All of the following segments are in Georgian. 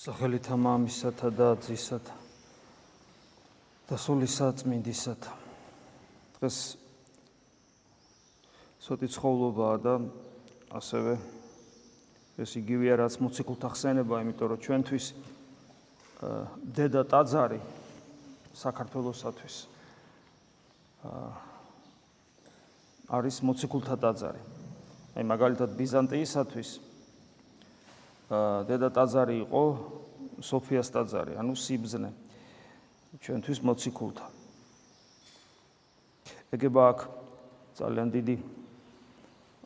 სახელითა მამისათა და ძისათა და სული საწმინდისათა დღეს სოთი ცხოვრობაა და ასევე ეს იგივეა რაც მოციქულთა ხსენება, იმიტომ რომ ჩვენთვის დედა ტაძარი საქართველოსათვის არის მოციქულთა ტაძარი. აი მაგალითად ბიზანტიისათვის დედა ტაძარი იყო სოფიას ტაძარი, ანუ სიბზნე. ჩვენთვის მოციქულთა. ეგება აქ ძალიან დიდი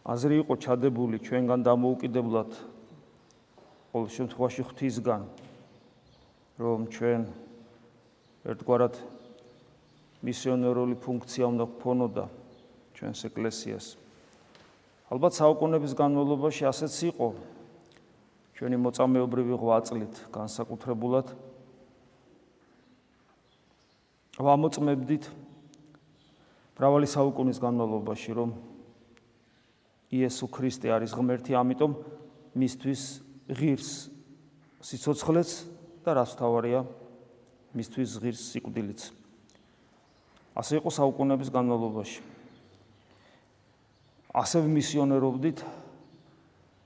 აზრი იყო ჩადებული ჩვენგან დამოუკიდებლად ყოველ შემთხვევაში ღვთისგან რომ ჩვენ ერთგვარად მისიონერული ფუნქცია უნდა გქონოდა ჩვენს ეკლესიას. ალბათ საუკუნეების განმავლობაში ასეც იყო, ჩვენი მოწამეობრივი ღვაწლით განსაკუთრებულად ვამოწმებდით მრავალი საუკუნის განმავლობაში რომ იესო ქრისტე არის ღმერთი, ამიტომ მისთვის ღირს სიცოცხლეც და რას თავარია მისთვის ღირს სიკვდილიც. ასე იყო საუკუნეების განმავლობაში. ასე მისიონერობდით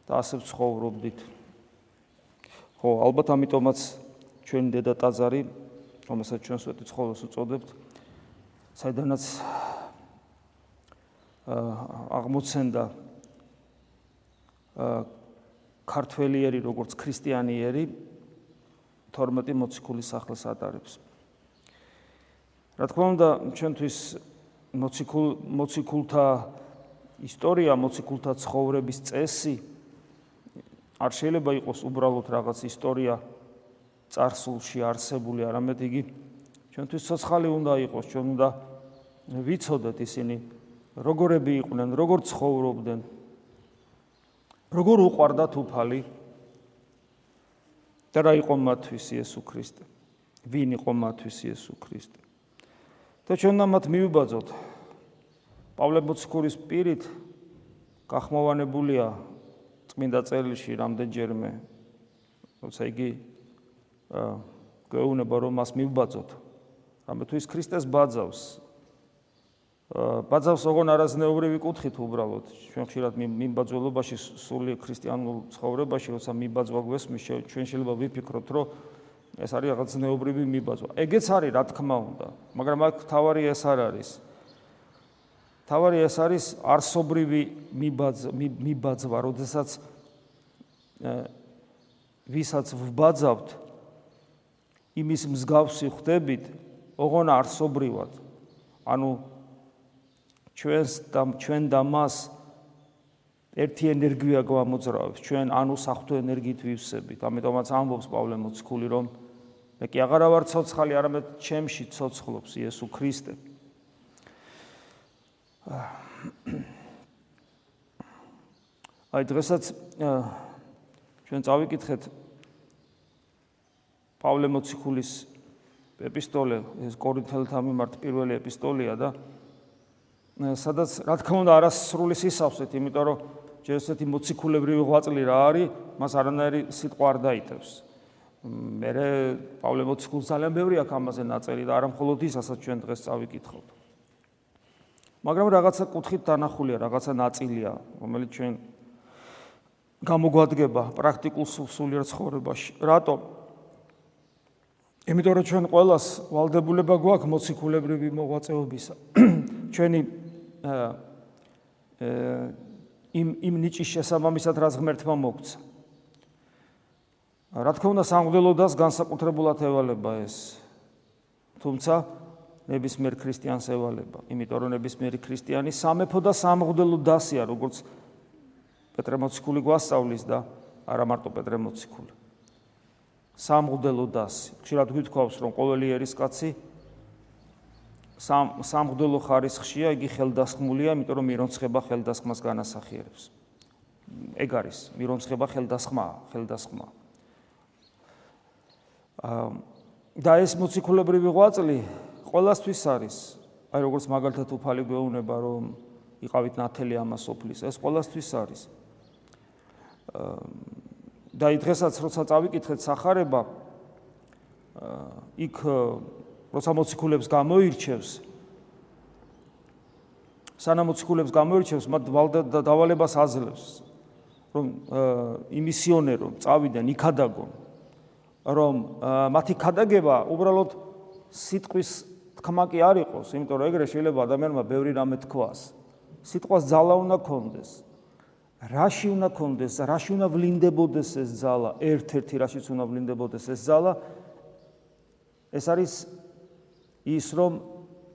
და ასე ცხოვრობდით. ხო, ალბათ ამიტომაც ჩვენი დედა ტაძარი, რომელსაც ჩვენ სვეტი ცხოვრებას უწოდებთ, საიდანაც აღმოცენდა ქართველიერი როგორც ქრისტიანიერი 12 მოციქულის სახელს ატარებს. რა თქმა უნდა, ჩვენთვის მოციქულ მოციქულთა ისტორია, მოციქულთა ცხოვრების წესი არ შეიძლება იყოს უბრალოდ რაღაც ისტორია царსულში არსებული, არამედ იგი ჩვენთვის ცოცხალი უნდა იყოს, ჩვენ უნდა ვიცოდეთ ისინი როგორები იყვნენ, როგორ ცხოვრობდნენ, როგორ უყვარდათ უფალი და რა იყო მათთვის იესო ქრისტე. ვინ იყო მათთვის იესო ქრისტე. და ჩვენ ამათ მივიბაძოთ. პავლე მოციქულის პირით გახმოვანებულია წმინდა წერილში რამდენჯერმე როცა იგი გეუბნება რომ მას მიბაძოთ რამე თუ ის ქრისტეს ბაძავს ბაძავს ოღონ არაზნეობრივი კუთხით უბრალოდ ჩვენ ხშირად მიმბაძველობაში სული ქრისტიანულ ცხოვრებაში როცა მიბაძვა გვესმის ჩვენ შეიძლება ვიფიქროთ რომ ეს არის რაღაც ზნეობრივი მიბაძვა ეგეც არის რა თქმა უნდა. მაგრამ აქ თავარი ეს არ არის თავარი ეს არის არსობრივი მიბაძვა, როდესაც ვისაც ვბაძავთ იმის მსგავსი ხდებით, ოღონ არსობრივად. ანუ ჩვენს და ჩვენ და მას ერთი ენერგია გვამოძრავებს, ჩვენ ანუ საფრთხე ენერგიით ვივსებით. ამიტომაც ამბობს პავლე მოციქული, რომ მე კი აღარა ვარ ცოცხალი, არამედ ჩემში ცოცხლობს იესო ქრისტე. აი დღესაც ჩვენ წავიკითხეთ პავლე მოციქულის ეპისტოლე, ეს კორინთელთა მიმართ პირველი ეპისტოლეა და სადაც რა თქმა უნდა არასრული სისავსეთ, იმიტომ რომ ჯერ ესეთი მოციქულებრივი ღვაწლი რა არის, მას არანაირი სიტყვა არ დაიტევს. მე პავლე მოციქულს ძალიან ბევრი აქვს ამაზე ნაწერი და არა მხოლოდ ის, ასაც ჩვენ დღეს წავიკითხავთ. მაგრამ რაღაცა კუთხით დანახულია, რაღაცა ნაწილია, რომელიც ჩვენ გამოგვადგება პრაქტიკულ სულიერ ცხოვრებაში. რატო? იმიტომ რომ ჩვენ ყოველას ვალდებულება გვაქვს მოციქულებრივი მოღვაწეობისა. ჩვენი იმ იმ ნიჭის შესაბამისად რაც ღმერთმა მოგცა. რა თქმა უნდა, სამღვდელოდას განსაკუთრებულად ევალება ეს. თუმცა ნებისმიერ ქრისტიანს ევალება, იმიტომ რომ ნებისმიერი ქრისტიანი სამეფო და სამღვდელო დასია, როგორც პეტრე მოციქული გვასწავლის და არა მარტო პეტრე მოციქული. სამღვდელო დასი. ხშირად გვითხოვს, რომ ყოველი ერისკაცი სამ სამღვდელო ხარისხშია, იგი ხელდასხმულია, იმიტომ რომ მირონცხება ხელდასხმას განასახიერებს. ეგ არის, მირონცხება ხელდასხმა, ხელდასხმა. აა და ეს მოციქულებრივი ღვაწლი ყოველასთვის არის. აი როგორც მაგალითად უფალი გვეუბნება რომ იყავით ნათელი ამას ოფლის, ეს ყოველასთვის არის. და დღესაც როცა წავიკითხეთ სახარება იქ როცა მოციქულებს გამოირჩევს სანამ მოციქულებს გამოირჩევს მათ დავალებას აძლევს რომ იმისიონერო წავიდნენ იქადაგონ რომ მათი ქადაგება უბრალოდ სიტყვის თქმა კი არ იყოს იმიტომ რომ ეგრე შეიძლება ადამიანმა ბევრი რამე თქვას. სიტყვას ძალა უნდა კონდეს რაში უნდა კონდეს რაში უნდა ვლინდებოდეს ეს ძალა? ერთ-ერთი რაშიც უნდა ვლინდებოდეს ეს ძალა? ეს არის ის რომ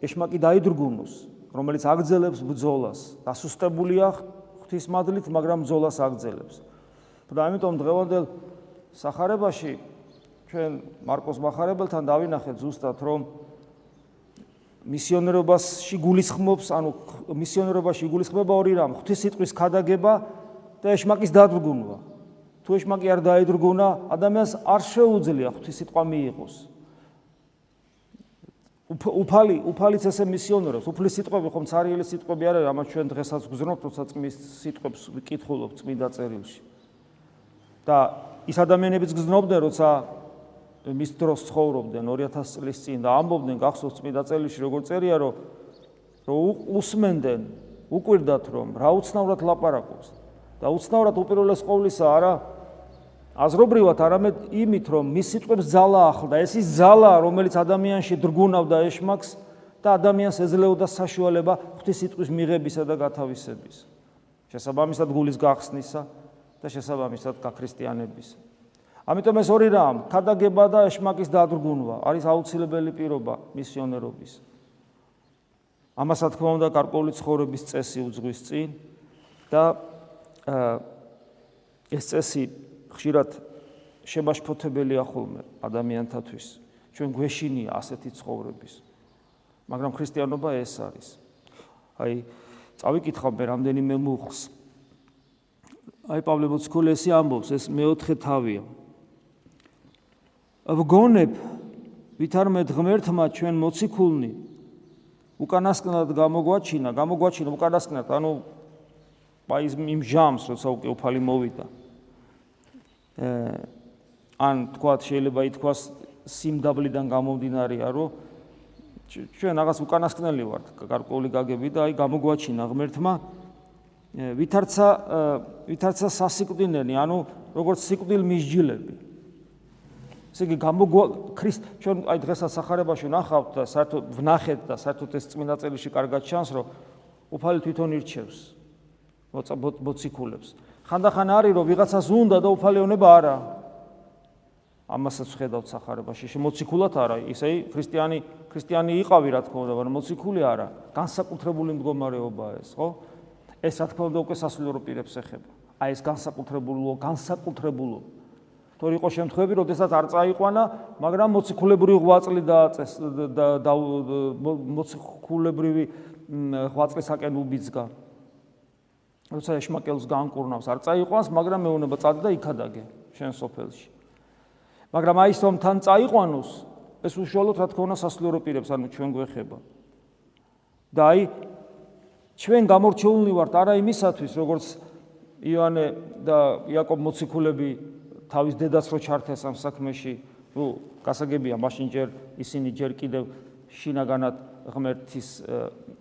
ეშმაკი დაიდრგუნოს რომელიც აგძელებს ბძოლას დასუსტებულია ღვთისმადლით მაგრამ ბძოლას აგძელებს და ამიტომ დღევანდელ სახარებაში ჩვენ მარკოს מחარებელთან დავინახეთ ზუსტად რომ მისიონერობაში გულისხმობს, ანუ მისიონერობაში გულისხმება ორი რამ: ღვთისიტყვის ქადაგება და ეშმაკის დადრგუნვა. თუ ეშმაკი არ დაედრგუნა, ადამიანს არ შეუძლია ღვთისიტყვა მიიღოს. უფალი, უფალიც ესე მისიონერობს. უფლის სიტყვები ხომ цаრიელი სიტყვები არ არის, ამას ჩვენ დღესაც გზნობთ, თორსა წმის სიტყვებს ვიკითხულობ წმინდა წერილში. და ის ადამიანებიც გზნობდნენ, როცა მის დროს ცხოვრობდნენ 2000 წლის წინ და ამბობდნენ გახსოვს წმინდა წერილში როგორ წერია რომ რომ უსმენდნენ უკვირდათ რომ რა უცნაურად ლაპარაკობს. და უცნაურად უპირველეს ყოვლისა არა აზრობრივად არამედ იმით რომ მის სიტყვებს ძალა ახლდა. ეს ის ძალა რომელიც ადამიანში დრგუნავდა ეშმაკს და ადამიანს ეძლეოდა საშუალება ღვთის სიტყვის მიღებისა და გათავისების. შესაბამისად გულის გახსნისა და შესაბამისად გაქრისტიანებისა ამიტომ ეს ორი რამ, ქადაგება და ეშმაკის დადრგუნვა არის აუცილებელი პირობა მისიონერობის. ამასაც თქმა უნდა გარკვეული ცხოვრების წესი უძღვის წინ და ეს წესი ხშირად შემაშფოთებელია ხოლმე ადამიანთათვის. ჩვენ გვეშინია ასეთი ცხოვრების. მაგრამ ქრისტიანობა ეს არის. აი, წავიკითხავ მე რამდენიმე მუხს. აი პავლე მოციქულესი ამბობს, ეს მეოთხე თავია. ვგონებ ვითარმე ღმერთმა ჩვენ მოციქულნი უკანასკნელად გამოგვაჩინა, გამოგვაჩინა უკანასკნელად, ანუ აი იმ ჟამს, როცა უკვე უფალი მოვიდა. აა ან თქვა შეიძლება ითქვას სიმდაბლიდან გამომდინარეა, რომ ჩვენ რაღაც უკანასკნელი ვართ, გარკვეული გაგები და აი გამოგვაჩინა ღმერთმა ვითარცა ვითარცა სასიკვდილნი, ანუ როგორც სიკვდილ მისჯილები. ესე იგი გამოგვა ქრისტ ჩვენ აი დღესაც სახარებაში ნახავთ და საერთოდ ვნახეთ და საერთოდ ეს წმინდა წერილში კარგად ჩანს რომ უფალი თვითონ ირჩევს მოციქულებს. ხანდახან არის რომ ვიღაცას უნდა და უფალეონება არა. ამასაც ხედავთ სახარებაში. შემოციქულად არა. ისე ქრისტიანი ქრისტიანი იყავი რა თქმა უნდა მაგრამ მოციქული არა. განსაკუთრებული მდგომარეობაა ეს ხო? ეს რა თქმა უნდა უკვე სასულიერო პირებს ეხება. აი ეს განსაკუთრებულო განსაკუთრებულო თორე იყო შემთხვევები, როდესაც არ წაიყვანა, მაგრამ მოციქულებრივი ღვაწლი და მოციქულებრივი ღვაწლისაკენ უბიძგა. როცა ეშმაკელს განკურნავს, არ წაიყვანს, მაგრამ მეუნება წადი და იქადაგე შენ სოფელში. მაგრამ აი რომ თან წაიყვანოს, ეს უშუალოდ რა თქმა უნდა სასულიერო პირებს, ანუ ჩვენ გვეხება. და აი ჩვენ გამორჩეულნი ვართ არა იმისათვის, როგორც ივანე და იაკობ მოციქულები თავის დედას რო ჩართეს ამ საქმეში, ნუ გასაგებია, მაშინ ჯერ ისინი ჯერ კიდევ შინაგანად ღმერთის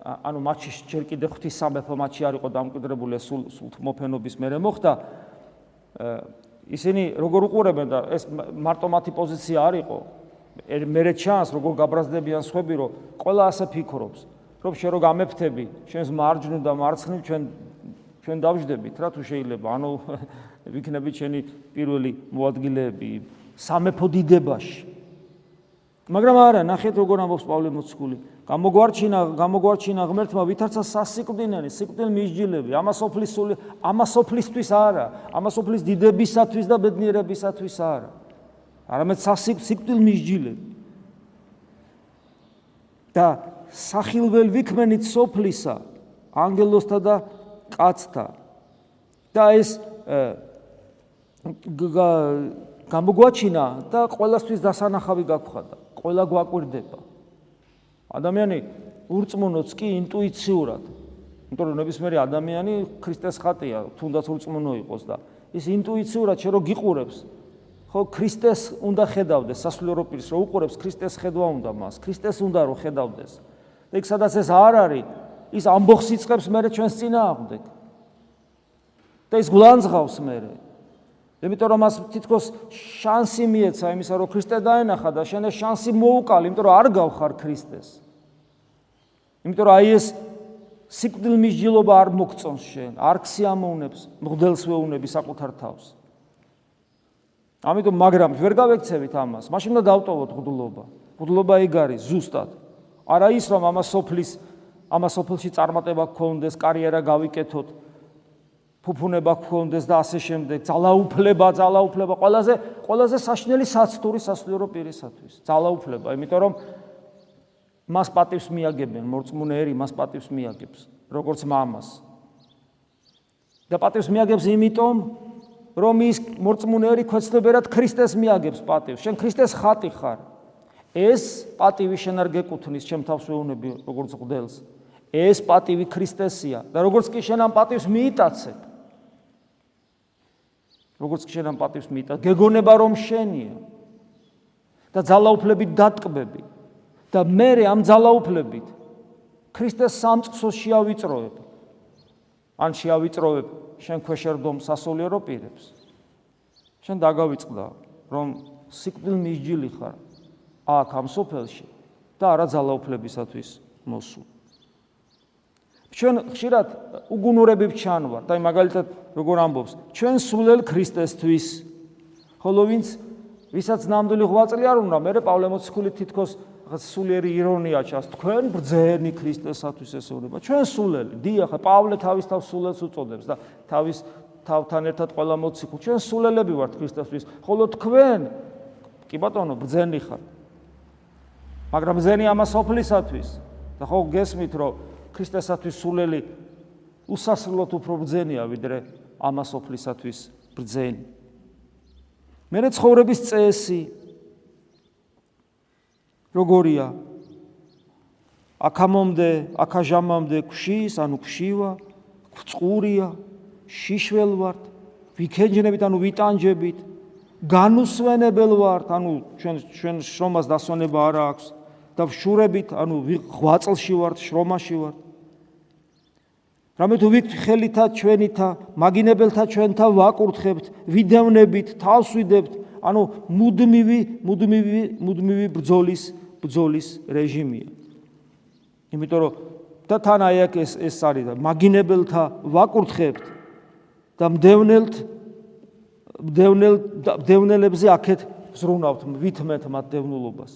ანუ მათში ჯერ კიდევ ღვთის სამეფო მათში არ იყო დამკვიდრებული სულ სულთმოფენობის მერე მოხდა. ისინი როგორ უყურებენ და ეს მარტო მათი პოზიცია არ იყო. მერე ჩანს როგორ გაბრაზდებიან სხვები რომ ყველა ასე ფიქრობს. რომ შენ რო გამეფთები შენს მარჯვნივ და მარცხნივ ჩვენ ჩვენ დავждდებით რა თუ შეიძლება ანუ ვიქნებით შენი პირველი მოადგილეები სამეფო დიდებაში. მაგრამ არა, ნახეთ როგორ ამბობს პავლე მოციქული. გამოგვარჩინა, გამოგვარჩინა ღმერთმა ვითარცა სასიკვდინელი, სიკვდილ მისჯილები, ამასოფლისული, ამასოფლისთვის არა, ამასოფლის დიდებისათვის და ბედნიერებისათვის არა. არამედ სასიკვდილ მისჯილები. და სახილველ ვიქმენით სოფლისა, ანგელოსთა და კაცთა. და ეს გამოგვაჩინა და ყოველასთვის დასანახავი გაგხადა. ყველა გვაკვირდება. ადამიანი ურწმუნოც კი ინტუიციურად იმიტომ რომ ნებისმიერი ადამიანი ქრისტეს ხატია, თუნდაც ურწმუნო იყოს და ის ინტუიციურად შე რო გიყურებს, ხო ქრისტეს უნდა ხედავდეს სასულიერო პირს, რო უყურებს ქრისტეს ხედვა უნდა მას, ქრისტეს უნდა რო ხედავდეს. და იქ სადაც ეს არ არის, ის ამბოხს იწყებს მე ჩვენს წინააღმდეგ. და ის გლანძღავს მე. იმიტომ რომ მას თითქოს შანსი მიეცა იმისა რომ ქრისტე დაენახა და შენ ეს შანსი მოუკალი, იმიტომ რომ არ გავხარ ქრისტეს. იმიტომ რომ აი ეს სიკვდილ მისჯილობა არ მოგწონს შენ, არ ქსიამოვნებს, მღდელს ვეუნები საკუთარ თავს. ამიტომ მაგრამ ვერ გავექცევით ამას. მაშინ უნდა დავტოვოთ ღდულობა. ღდულობა ეგ არის ზუსტად. არა ის რომ ამას სოფლის ამას სოფლში წარმატება გქონდეს, კარიერა გავიკეთოთ, ფუფუნება გქონდეს და ასე შემდეგ, ძალაუფლება, ძალაუფლება, ყველაზე ყველაზე საშნელი საცტური სასულიერო პირისათვის. ძალაუფლება, იმიტომ რომ მას პატივს მიაგებენ, მორწმუნეერი მას პატივს მიაგებს, როგორც მამას. და პატივს მიაგებს იმიტომ, რომ ის მორწმუნეერი ქვეცდებერად ქრისტეს მიაგებს პატივს. შენ ქრისტეს ხატი ხარ. ეს პატივი შენ არ გეკუთვნის, ჩემ თავს ვეუბნები როგორც ღდელს. ეს პატივი ქრისტესია და როგორც კი შენ ამ პატივს მიიტაცებ, როგორც კი შენ ამ პატივს მიიტა გეგონება რომ შენია და ძალაუფლებით დატკბები და მე ამ ძალაუფლებით ქრისტეს სამწყსოს შეავიწროებ. ან შეავიწროებ შენ ქვეშერდომ სასულიერო პირებს. შენ დაგავიწყდა რომ სიკვდილ მისჯილი ხარ აქ ამ სოფელში და არა ძალაუფლებისათვის მოსულ ჩვენ ხშირად უგუნურები ვჩანვართ. აი მაგალითად როგორ ამბობს, ჩვენ სულელ ქრისტესთვის. ხოლო ვინც ვისაც ნამდვილი ღვაწლი არ უნდა, მე პავლე მოციქული თითქოს სულიერი ირონია ჩას, თქვენ ბრძენი ქრისტესათვის ესეულება. ჩვენ სულელი, დიახ, პავლე თავის თავს სულელს უწოდებს და თავის თავთან ერთად ყველა მოციქულ, ჩვენ სულელები ვართ ქრისტესთვის, ხოლო თქვენ კი ბატონო, ბრძენი ხართ. მაგრამ ბრძენი ამას ოფლისათვის. და ხო გესმით, რომ ქრისტესათვის სულელი უსასრულოდ უფრო ბრძენია ვიდრე ამას ოფლისათვის ბრძენი. მერე ცხოვრების წესი როგორია? აქამომდე, აქაჟამამდე ქშის, ანუ ქშივა, წყურია, შიშველ ვართ, ვიქენჯნებით, ანუ ვიტანჯებით, განუსვენებელ ვართ, ანუ ჩვენ ჩვენ შრომას დასვენება არ აქვს. და შურებით, ანუ ღვაწლში ვართ, შრომაში ვართ. რამე თუ ვიქ ხელითა ჩვენითა, მაგინებელთა ჩვენთა ვაკურთხებთ, ვიდევნებით, თავს ვიდებთ, ანუ მუდმივი, მუდმივი, მუდმივი ბრძოლის, ბრძოლის რეჟიმია. იმიტომ რომ და თან აი აქ ეს ეს არის და მაგინებელთა ვაკურთხებთ და მდევნელთ მდევნელ მდევნელებზე აქეთ ზრუნავთ, ვითმეთ მათ დევნულობას.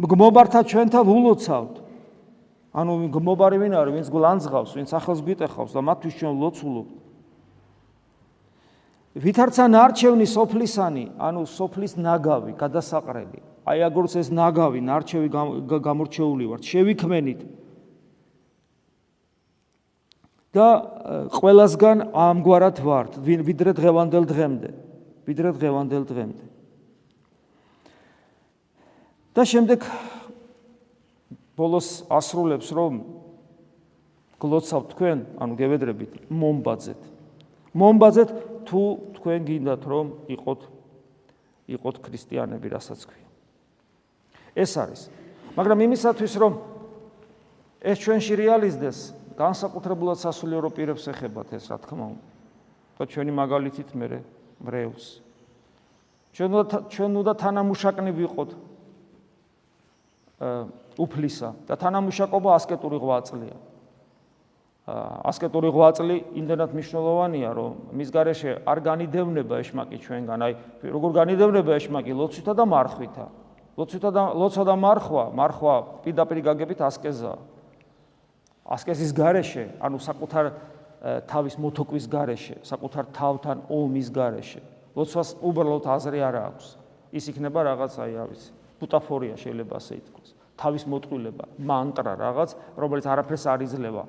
მგმობართა ჩვენთა ვულოცავთ. ანუ მგმობარი ვინ არის, ვინც გლანძღავს, ვინც ახალს გვიტეხავს და მათთვის ჩვენ ლოცულობთ. ვითარცა ნარჩევნი სოფლისანი, ანუ სოფლის ნაგავი, გადასაყრელი. აი აგორც ეს ნაგავი, ნარჩევი გამორჩეული ვართ, შევიქმენით. და ყველასგან ამგვარად ვართ, ვიდრე დღევანდელ დღემდე. ვიდრე დღევანდელ დღემდე. და შემდეგ ბოლოს ასრულებს რომ გლოცავ თქვენ, ანუ გევედრებით მომბაძეთ. მომბაძეთ თუ თქვენ გინდათ რომ იყოთ იყოთ ქრისტიანები, რასაც ქვია. ეს არის. მაგრამ იმისათვის რომ ეს ჩვენში რეალიზდეს, განსაკუთრებულად სასულიერო პირებს ეხებათ ეს, რა თქმა უნდა. და ჩვენი მაგალითით მე ბრევს. ჩვენ უნდა ჩვენ უნდა თანამუშაკნი ვიყოთ უფლისა და თანამშრომლობა ასკეტური ღვაწლია. ასკეტური ღვაწლი იმდენად მნიშვნელოვანია, რომ მის garaშე არ განიდევნება ეშმაკი ჩვენგან. აი, როგორ განიდევნება ეშმაკი ლოცვითა და მარხვითა. ლოცვითა და ლოცვა და მარხვა, მარხვა პირდაპირ გაგებით ასკეზა. ასკეზის garaშე, ანუ საკუთარ თავის მოთოკვის garaშე, საკუთარ თავთან ომის garaშე. ლოცვას უბრალოდ აზრი არ აქვს. ის იქნება რაღაც აი, რა ვიცი, ბუტაფორია შეიძლება ასე ითქვას. თავის მოტყვილება, მანტრა რაღაც, რომელიც არაფერს არ იძლევა.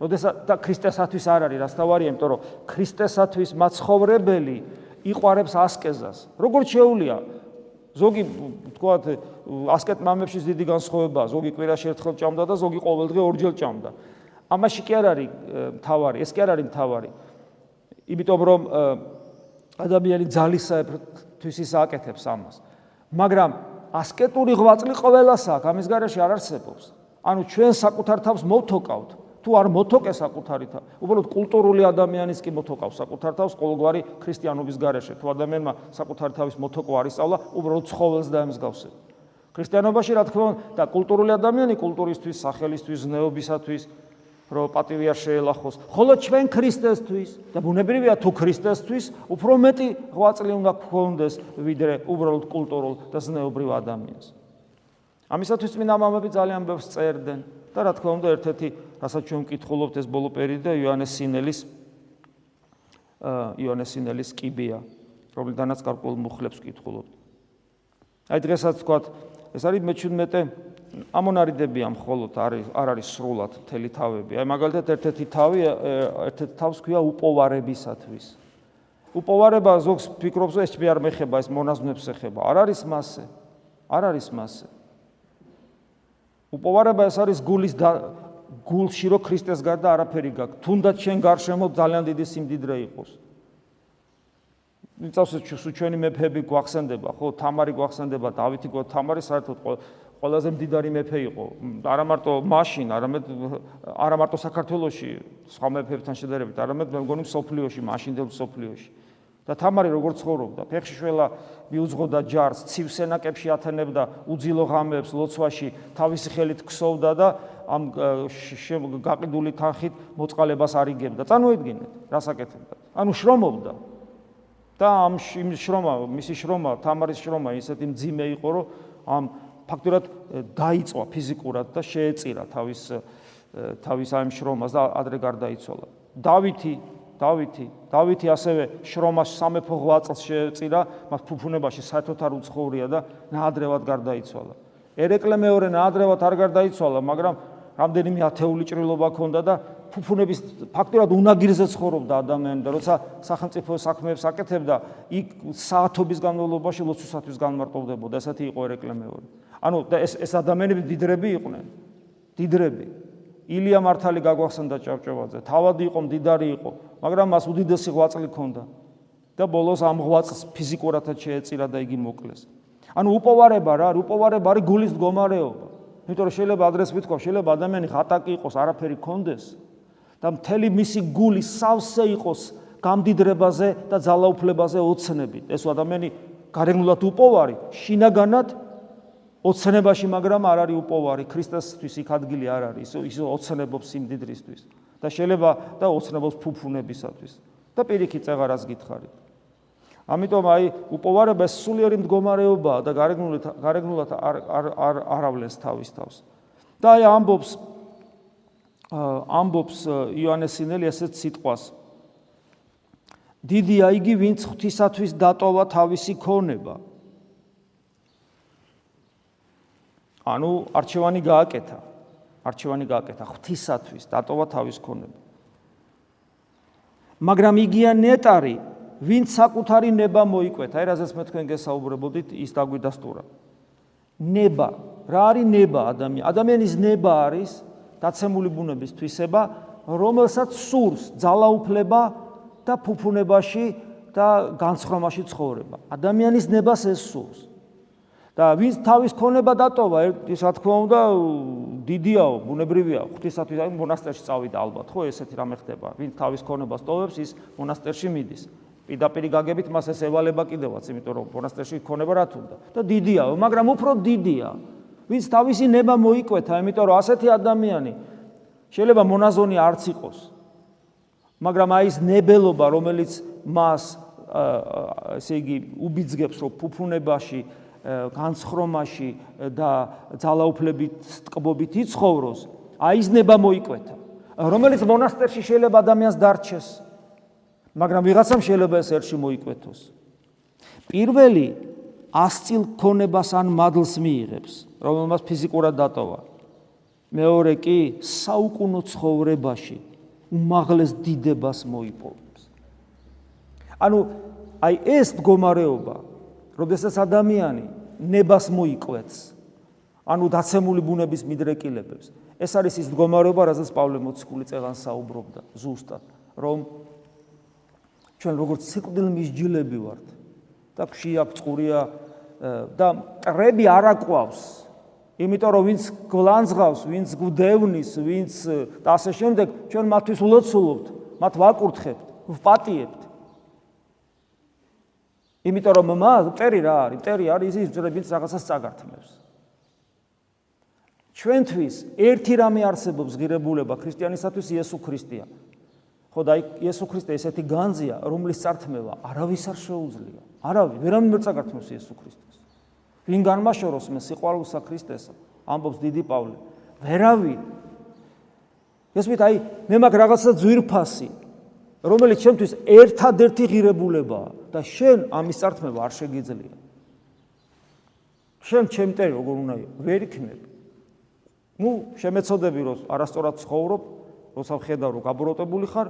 როდესაც და ქრისტესათვის არ არის, რასთავარია, იმიტომ რომ ქრისტესათვის მაცხოვრებელი იყარებს ასკეზას. როგორც შეუულია ზოგი თქვათ ასკეტ მამებში დიდი განსხვავებაა, ზოგი კვირაში ერთხელ ჭამდა და ზოგი ყოველდღე ორჯერ ჭამდა. ამაში კი არ არის თავარი, ეს კი არ არის თავარი. იმიტომ რომ ადამიანი ძალისათვის ის აკეთებს ამას. მაგრამ ასკეტური ღვაწლი ყოველას აქვს, ამის garaში არ არსებობს. ანუ ჩვენ საკუთარ თავს მოვთოკავთ. თუ არ მოთოკე საკუთარი თა, უბრალოდ კულტურული ადამიანის კი მოთოკავს საკუთარ თავს ყოველგვარი ქრისტიანობის garaში. თუ ადამიანმა საკუთარი თავის მოთოკვა არის სწავლა, უბრალოდ ცხოველს დაემსგავსება. ქრისტიანობაში რა თქმა უნდა და კულტურული ადამიანი კულტურისთვის, სახელისთვის, ზნეობისათვის რო პატივი არ შეელახოს. ხოლო ჩვენ ქრისტესთვის და ბუნებრივია თუ ქრისტესთვის უფრო მეტი ღვაწლი უნდა გქონდეს ვიდრე უბრალოდ კულტურულ და ზნეობრივ ადამიანს. ამისათვის წმინდა მამები ძალიან ბევრს წერდნენ და რა თქმა უნდა ერთ-ერთი რასაც ჩვენ ვკითხულობთ ეს ბოლო პერიოდი და იოანეს სინელის იოანეს სინელის კიბია, რომლიდანაც გარკვეულ მუხლებს ვკითხულობთ. აი დღესაც თქვა ეს არის მე-17 ამონარიდები ამ ხოლოთ არის არ არის სრულად მთელი თავები. აი მაგალითად ერთ-ერთი თავი ერთ-ერთი თავს ქვია უპოვარებისათვის. უპოვარება ზოგს ფიქრობს ეს მე არ მეხება ეს მონაზვნებს ეხება. არ არის მასე. არ არის მასე. უპოვარება ეს არის გულის გულში რო ქრისტეს გარდა არაფერი გაქვს. თუნდაც შენ გარშემო ძალიან დიდი სიმდიდრე იყოს. იცავს ჩვენი მეფეები გვახსენდება, ხო, თამარი გვახსენდება, დავითი გვ თამარი საერთოდ ყველაზე მდიდარი მეფე იყო. არა მარტო მაშინ, არამედ არა მარტო საქართველოში, სხვა მეფეებთან შედარებით, არამედ მე მგონი სოფლიოში, მაშინდელ სოფლიოში. და თამარი როგორ ცხოვრობდა? ფეხში შველა მიუძღოდა ჯარს, ცივსენაკებში ათენებდა უძილო ღამეებს ლოცვაში, თავისი ხელით ქსოვდა და ამ გაყიდული თანხით მოწყალებას არიგებდა. წარმოიდგინეთ, რას აკეთებდა? ანუ შრომობდა. და ამ შრომა, მისი შრომა, თამარის შრომა ისეთი მძიმე იყო, რომ ამ ფაქტურად დაიწვა ფიზიკურად და შეეწირა თავის თავის ამ შრომას და ადრე გარდაიცვალა. დავითი, დავითი, დავითი ასევე შრომას სამეფო ღვაწლს შეეწირა, მას ფუფუნებაში საერთოდ არ უცხოურია და ნაადრევად გარდაიცვალა. ერეკლე მეორე ნაადრევად არ გარდაიცვალა, მაგრამ რამდენიმე ათეული ჭრილობა ჰქონდა და ფუფუნების ფაქტურად უნაგირზე ცხოვრობდა ადამიანი და როცა სახელმწიფო საქმეებს აკეთებდა, იქ საათობის განმავლობაში ლოცვისათვის განმარტოვდებოდა, ესეთი იყო ერეკლე მეორე. ანუ ეს ეს ადამიანები დიდრები იყვნენ. დიდრები. ილია მართალი გაგვახსენდა ჭავჭავაძე. თავადი იყო, მდიდარი იყო, მაგრამ მას უდიდესი ღვაწლი ჰქონდა. და ბოლოს ამ ღვაწლს ფიზიკურადაც შეეწირა და იგი მოკლეს. ანუ უპოვარება რა, უპოვარება არის გულის მდგომარეობა. იმიტომ რომ შეიძლება ადრეს ვიტყვა, შეიძლება ადამიანი ხატაკი იყოს, არაფერი კონდეს და მთელი მისი გული სავსე იყოს გამდიდრებაზე და ძალაუფლებაზე ოცნებით. ეს ადამიანი გარეგნულად უპოვარი, შინაგანად ოცნებაში, მაგრამ არ არის უპოვარი ქრისტესთვის იქ ადგილი არ არის, ის ოცნებობს სიმდიდრისთვის და შეიძლება და ოცნებობს ფუფუნებისათვის და პირიქით წეღარას გითხარით. ამიტომ აი უპოვარება სულიერი მდგომარეობაა და გარეგნულად გარეგნულად არ არ არ არავლენს თავის თავს. და აი ამბობს ამბობს იონესინელი ესეც სიტყვას. დიდია იგი, ვინც ღვთისათვის დატოვა თავისი ქონება. ანუ არჩევანი გააკეთა. არჩევანი გააკეთა ღვთისათვის, დატოვა თავის ქონება. მაგრამ იგია ნეტარი, ვინც საკუთარი ნება მოიკვეთა. აი რაზეც მე თქვენ გესაუბრებოდით, ის დაგვიდასტურა. ნება, რა არის ნება ადამიანი? ადამიანის ნება არის დაცემული ბუნების თვისება, რომელსაც სურს ძალაუფლება და ფუფუნებაში და განცხრომაში ცხოვრება. ადამიანის ნებას ეს სურს. და ვინც თავის ქონება დატოვა, ის რა თქმა უნდა დიდიაო, ბუნებრივია, ღვთისათვის აი მონასტერში წავიდა ალბათ, ხო, ესეთი რამე ხდება. ვინც თავის ქონებას ტოვებს, ის მონასტერში მიდის. პირდაპირ გაგებით მას ეს ევალება კიდევაც, იმიტომ რომ მონასტერში ქონება რა თუნდა. და დიდიაო, მაგრამ უფრო დიდია. ვინც თავისი ნება მოიკვეთა, იმიტომ რომ ასეთი ადამიანი შეიძლება მონაზონი არც იყოს. მაგრამ აი ეს ნებელობა, რომელიც მას ესე იგი უბიძგებს, რომ ფუფუნებაში განცხრომაში და ძალაუფლებით ტკბობით იცხოვროს, აიზნება მოიკვეთა. რომელიც მონასტერში შეიძლება ადამიანს დარჩეს, მაგრამ ვიღაცამ შეიძლება ეს ერში მოიკვეთოს. პირველი ასწილ ქონებას ან მადლს მიიღებს, რომელმაც ფიზიკურად დატოვა. მეორე კი საუკუნო ცხოვრებაში უმაღლეს დიდებას მოიპოვებს. ანუ აი ეს მდგომარეობა როდესაც ადამიანი ნებას მოიკვეთს, ანუ დაცემული ბუნების მიდრეკილებებს, ეს არის ის მდგომარეობა, რასაც პავლე მოციქული წელან საუბრობდა ზუსტად, რომ ჩვენ როგორც სიკვდილ მისჯილები ვართ და ქშია წყურია და ტრები არ აკვავს. იმიტომ რომ ვინც გლანძღავს, ვინც გუდევნის, ვინც და ასე შემდეგ, ჩვენ მათთვის ულოცულობთ, მათ ვაკურთხებთ, ვპატიებთ. იმიტომ რომ მა მტერი რა არის? მტერი არის ის, ვინც რაღაცას წაგართმევს. ჩვენთვის ერთი რამე არსებობს ღირებულება ქრისტიანისათვის იესო ქრისტეა. ხო და იესო ქრისტე ესეთი განზია, რომლის წართმევა არავის არ შეუძლია. არავის, ვერამი ვერ წაგართმევს იესო ქრისტეს. ვინ განმაშოროს მე სიყვარულსა ქრისტესა? ამბობს დიდი პავლე. ვერავინ. ეს მით აი მე მაგ რაღაცა ძვირფასი, რომელიც ჩემთვის ერთადერთი ღირებულებაა და შენ ამის წართმევა არ შეგიძლია. შენ ჩემტერი როგორ უნდა ვერ იქნები. ну შემეცოდები რომ არასწორად ცხოვრობ როცა ხედავ რომ გაბოროტებული ხარ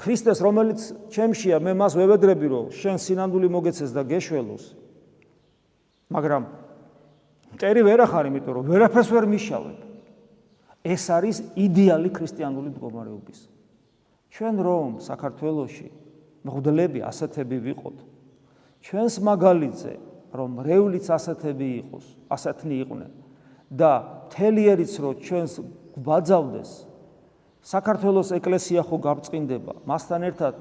ქრისტეს რომელიც ჩემშია მე მას ვევედრები რომ შენ სინამდვილე მოგეცეს და გეშველოს მაგრამ მტერი ვერ ახარ იმიტომ რომ ვერაფერს ვერ მიშავებ ეს არის იდეალი ქრისტიანული მდგომარეობის ჩვენ რომ საქართველოში მღვდლები ასეთები ვიყოთ ჩვენს მაგალითზე რომ რეულიც ასეთები იყოს ასეთნი იყვნენ და თელიერიც რო ჩვენს გვაძავდეს საქართველოს ეკლესია ხო გაბწყინდება მასთან ერთად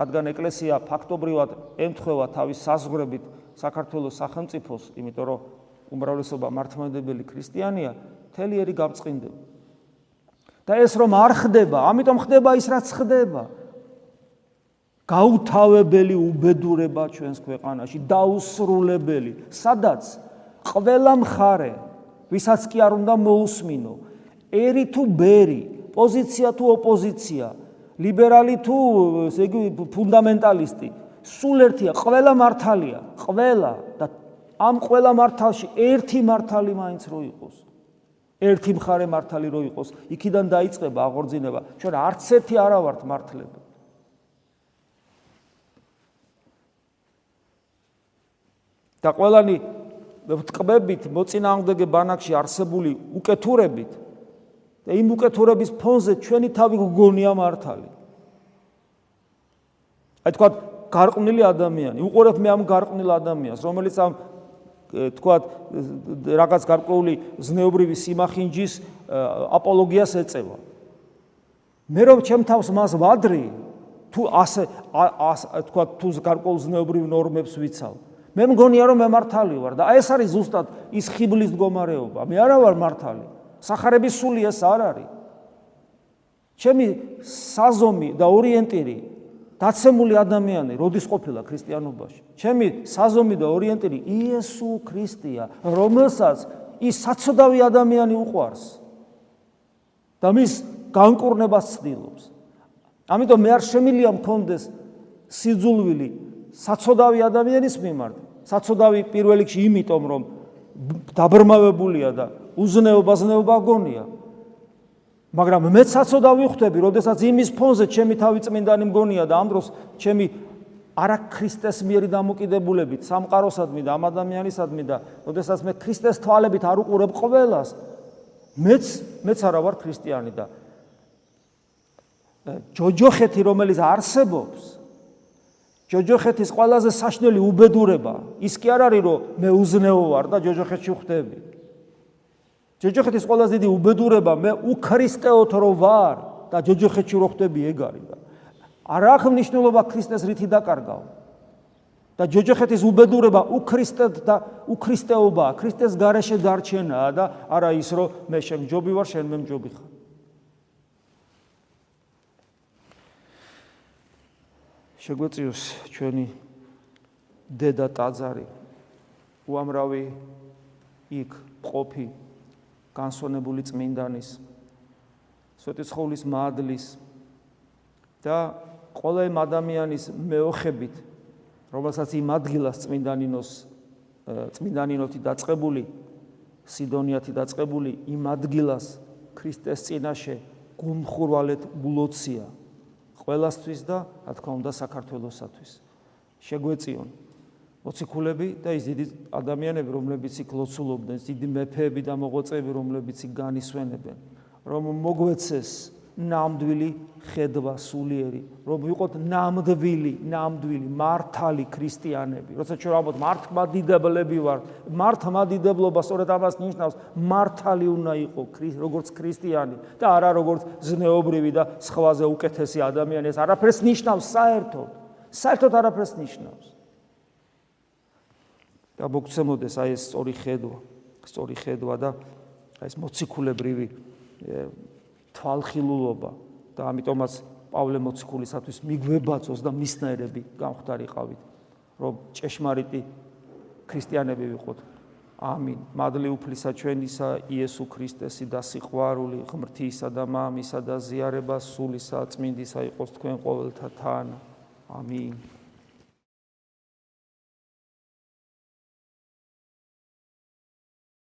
რადგან ეკლესია ფაქტობრივად ემთხვევა თავის საზღვრებით საქართველოს სახელმწიფოს იმიტომ რომ უმრავლესობა მართლმადიდებელი ქრისტიანია თელიერი გაბწყინდება და ეს რომ არ ხდება ამიტომ ხდება ის რაც ხდება გაუთავებელი უბედურება ჩვენს ქვეყანაში დაუსრულებელი სადაც ყველა მხარე ვისაც კი არ უნდა მოусმინო. ერი თუ ბერი, პოზიცია თუ ოპოზიცია, ლიბერალი თუ ესე იგი ფუნდამენტალისტი, სულ ერთია, ყველა მართალია, ყველა და ამ ყველა მართალში ერთი მართალი მაინც რო იყოს. ერთი მხარე მართალი რო იყოს, იქიდან დაიწყება აღორძინება. ჩვენ არც ერთი არა ვართ მართლები. და ყველანი ვტყბებით მოწინააღმდეგე ბანაკში არსებული უკეთურებით და იმ უკეთურების ფონზე ჩვენი თავი გგონია მართალი. აი თქვა გარყვნილი ადამიანი, უყურებ მე ამ გარყვნილ ადამიანს, რომელიც ამ თქვა რაღაც გარკვეული ზნეობრივი სიმახინჯის აპოლოგიას ეწევა. მე რომ ჩემ თავს მას ვადრი, თუ ასე თქვა თუ გარკვეულ ზნეობრივ ნორმებს ვიცავ, მე მგონია რომ მე მართალი ვარ და ეს არის ზუსტად ის ხიბლის მდგომარეობა. მე არა ვარ მართალი. სახარების სული ეს არ არის. ჩემი საზომი და ორიენტირი დაცემული ადამიანი როდის ყოფილა ქრისტიანობაში? ჩემი საზომი და ორიენტირი იესო ქრისტეა, რომელსაც ის საცოდავი ადამიანი უყვარს. და მის განკურნებას ცდილობს. ამიტომ მე არ შემილია მქონდეს სიძულვილი საცოდავი ადამიანის მიმართ. საცოდავი პირველ რიგში იმიტომ რომ დაბრმავებულია და უზნეობაზნეობა გონია. მაგრამ მე საცოდავი ხვდები, როდესაც იმის ფონზე ჩემი თავი წმინდანი მგონია და ამ დროს ჩემი არა ქრისტეს მიერი დამოკიდებულებით, სამყაროსადმი და ამ ადამიანისადმი და როდესაც მე ქრისტეს თვალებით არ უყურებ ყოველას, მეც მეც არა ვარ ქრისტიანი და ჯოჯოხეთი რომელიც არსებობს ჯოჯოხეთის ყველაზე საშნელი უბედურება ის კი არ არის რომ მე უზნეო ვარ და ჯოჯოხეთში ხვდები ჯოჯოხეთის ყველაზე დიდი უბედურება მე უქრისტეოთ რო ვარ და ჯოჯოხეთში რო ხვდები ეგ არის და არ აქვს მნიშვნელობა ქრისტეს რითი დაკარგავ. და ჯოჯოხეთის უბედურება უქრისტეთ და უქრისტეობა ქრისტეს გარეშე დარჩენაა და არა ის რომ მე შემჯობი ვარ შენ მე მჯობი ხარ. შეგვეციოს ჩვენი დედა ტაძარი უამრავი იქ ყოფი განსონებული წმინდანის სვეტიცხოვლის მადლის და ყველა იმ ადამიანის მეოხებით რომელსაც იმ ადგილას წმინდანინოს წმინდანინოთი დაწყებული სიდონიათი დაწყებული იმ ადგილას ქრისტეს წინაშე გულმხურვალეთ გულოცია ყველასთვის და რა თქმა უნდა საქართველოსათვის. შეგვეციონ მოციქულები და ის დიდი ადამიანები, რომლებიც იქ ლოცულობდნენ, დიდი მეფეები და მოღვაწეები, რომლებიც იქ განისვენებენ, რომ მოგვეცეს ნამდვილი ხედვა სულიერი, რომ ვიყოთ ნამდვილი, ნამდვილი მართალი ქრისტიანები. როცა ჩვენ ამბობთ მართლმადიდებლები ვართ, მართლმადიდებლობა სწორედ ამას ნიშნავს, მართალი უნდა იყო როგორც ქრისტიანი და არა როგორც ზნეობრივი და სხვაზე უკეთესი ადამიანი. ეს არაფერს ნიშნავს საერთოდ. საერთოდ არაფერს ნიშნავს. და მოგცემოდეს აი ეს სწორი ხედვა, სწორი ხედვა და აი ეს მოციქულებრივი თვალხილულობა და ამიტომაც პავლე მოციქულისათვის მიგვებაწოს და მისნაირები გამختارიყავით, რომ ჭეშმარიტი ქრისტიანები ვიყოთ. ამინ. მადლი უფლისა ჩვენისა იესო ქრისტესი და სიყვარული ღმრთისა და მამისა და ზიარება სულისა წმინდისა იყოს თქვენ ყოველთა თან. ამინ.